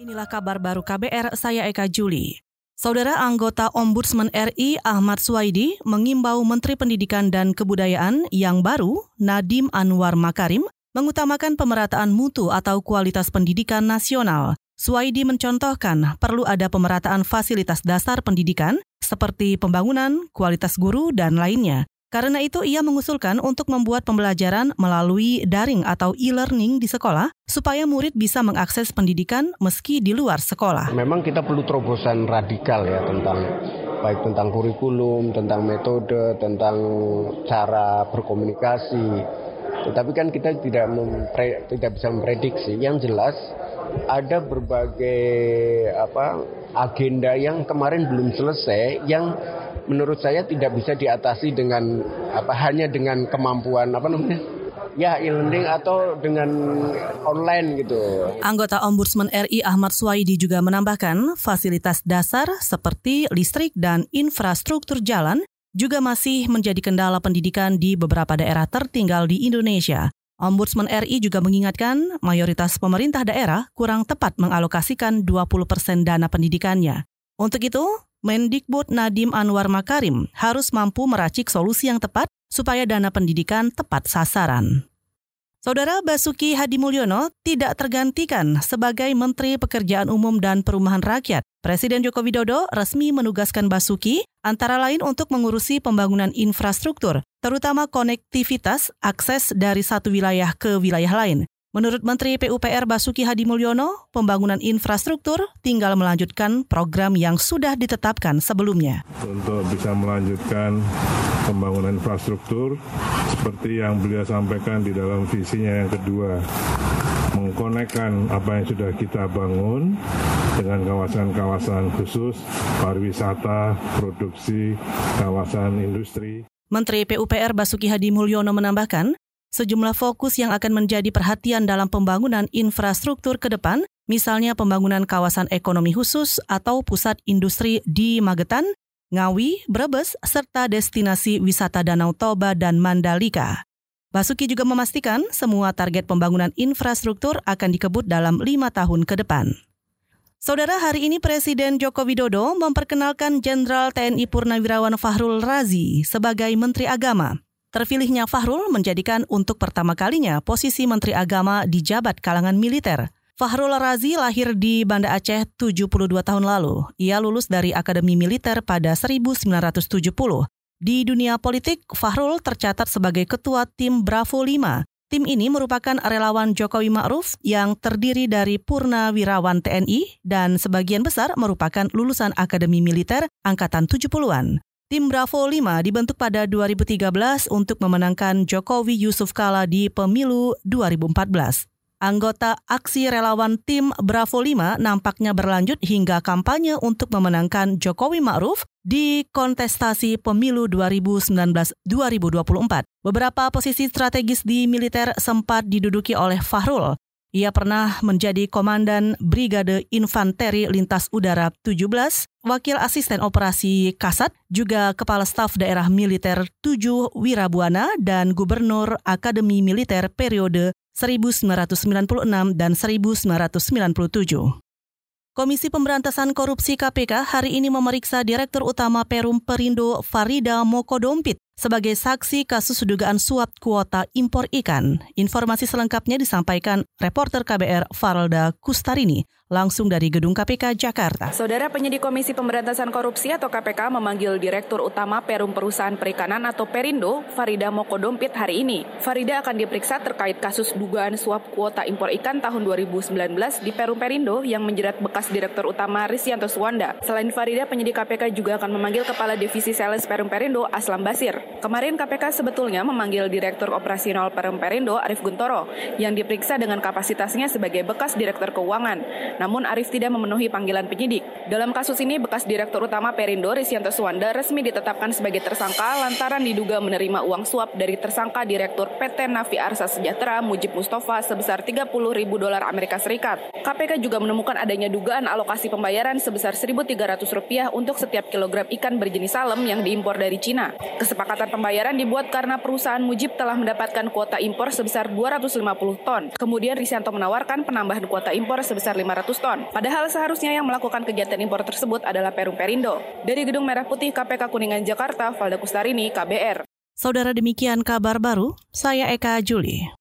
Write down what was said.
Inilah kabar baru KBR, saya Eka Juli. Saudara anggota Ombudsman RI Ahmad Suwaidi mengimbau Menteri Pendidikan dan Kebudayaan yang baru, Nadim Anwar Makarim, mengutamakan pemerataan mutu atau kualitas pendidikan nasional. Suwaidi mencontohkan perlu ada pemerataan fasilitas dasar pendidikan seperti pembangunan, kualitas guru, dan lainnya. Karena itu ia mengusulkan untuk membuat pembelajaran melalui daring atau e-learning di sekolah supaya murid bisa mengakses pendidikan meski di luar sekolah. Memang kita perlu terobosan radikal ya tentang baik tentang kurikulum, tentang metode, tentang cara berkomunikasi. Tetapi kan kita tidak mempre, tidak bisa memprediksi. Yang jelas ada berbagai apa agenda yang kemarin belum selesai yang menurut saya tidak bisa diatasi dengan apa hanya dengan kemampuan apa namanya ya e-learning atau dengan online gitu. Anggota Ombudsman RI Ahmad Swaidi juga menambahkan fasilitas dasar seperti listrik dan infrastruktur jalan juga masih menjadi kendala pendidikan di beberapa daerah tertinggal di Indonesia. Ombudsman RI juga mengingatkan mayoritas pemerintah daerah kurang tepat mengalokasikan 20% persen dana pendidikannya. Untuk itu, Mendikbud Nadim Anwar Makarim harus mampu meracik solusi yang tepat supaya dana pendidikan tepat sasaran. Saudara Basuki Hadi Mulyono tidak tergantikan sebagai Menteri Pekerjaan Umum dan Perumahan Rakyat. Presiden Joko Widodo resmi menugaskan Basuki antara lain untuk mengurusi pembangunan infrastruktur, terutama konektivitas akses dari satu wilayah ke wilayah lain. Menurut Menteri PUPR Basuki Hadi Mulyono, pembangunan infrastruktur tinggal melanjutkan program yang sudah ditetapkan sebelumnya. Untuk bisa melanjutkan pembangunan infrastruktur seperti yang beliau sampaikan di dalam visinya yang kedua, mengkonekkan apa yang sudah kita bangun dengan kawasan-kawasan khusus pariwisata, produksi, kawasan industri. Menteri PUPR Basuki Hadi Mulyono menambahkan, sejumlah fokus yang akan menjadi perhatian dalam pembangunan infrastruktur ke depan, misalnya pembangunan kawasan ekonomi khusus atau pusat industri di Magetan, Ngawi, Brebes, serta destinasi wisata Danau Toba dan Mandalika. Basuki juga memastikan semua target pembangunan infrastruktur akan dikebut dalam lima tahun ke depan. Saudara, hari ini Presiden Joko Widodo memperkenalkan Jenderal TNI Purnawirawan Fahrul Razi sebagai Menteri Agama. Terpilihnya Fahrul menjadikan untuk pertama kalinya posisi Menteri Agama di jabat kalangan militer. Fahrul Razi lahir di Banda Aceh 72 tahun lalu. Ia lulus dari Akademi Militer pada 1970. Di dunia politik, Fahrul tercatat sebagai ketua tim Bravo 5. Tim ini merupakan relawan Jokowi Ma'ruf yang terdiri dari purnawirawan TNI dan sebagian besar merupakan lulusan Akademi Militer Angkatan 70-an. Tim Bravo 5 dibentuk pada 2013 untuk memenangkan Jokowi Yusuf Kala di pemilu 2014. Anggota aksi relawan tim Bravo 5 nampaknya berlanjut hingga kampanye untuk memenangkan Jokowi Ma'ruf di kontestasi pemilu 2019-2024. Beberapa posisi strategis di militer sempat diduduki oleh Fahrul, ia pernah menjadi Komandan Brigade Infanteri Lintas Udara 17, Wakil Asisten Operasi Kasat, juga Kepala Staf Daerah Militer 7 Wirabuana dan Gubernur Akademi Militer periode 1996 dan 1997. Komisi Pemberantasan Korupsi KPK hari ini memeriksa Direktur Utama Perum Perindo Farida Mokodompit sebagai saksi kasus dugaan suap kuota impor ikan. Informasi selengkapnya disampaikan reporter KBR Faralda Kustarini langsung dari Gedung KPK Jakarta. Saudara penyidik Komisi Pemberantasan Korupsi atau KPK memanggil Direktur Utama Perum Perusahaan Perikanan atau Perindo, Farida Mokodompit hari ini. Farida akan diperiksa terkait kasus dugaan suap kuota impor ikan tahun 2019 di Perum Perindo yang menjerat bekas Direktur Utama Risianto Suwanda. Selain Farida, penyidik KPK juga akan memanggil Kepala Divisi Sales Perum Perindo, Aslam Basir. Kemarin KPK sebetulnya memanggil Direktur Operasional Perindo, Arif Guntoro, yang diperiksa dengan kapasitasnya sebagai bekas Direktur Keuangan. Namun Arif tidak memenuhi panggilan penyidik. Dalam kasus ini, bekas Direktur Utama Perindo, Risianto Suwanda, resmi ditetapkan sebagai tersangka lantaran diduga menerima uang suap dari tersangka Direktur PT Navi Arsa Sejahtera, Mujib Mustafa, sebesar 30 ribu dolar Amerika Serikat. KPK juga menemukan adanya dugaan alokasi pembayaran sebesar 1.300 rupiah untuk setiap kilogram ikan berjenis salem yang diimpor dari Cina. Kesepakatan Kesepakatan pembayaran dibuat karena perusahaan Mujib telah mendapatkan kuota impor sebesar 250 ton. Kemudian Risianto menawarkan penambahan kuota impor sebesar 500 ton. Padahal seharusnya yang melakukan kegiatan impor tersebut adalah Perum Perindo. Dari Gedung Merah Putih KPK Kuningan Jakarta, Valda Kustarini, KBR. Saudara demikian kabar baru, saya Eka Juli.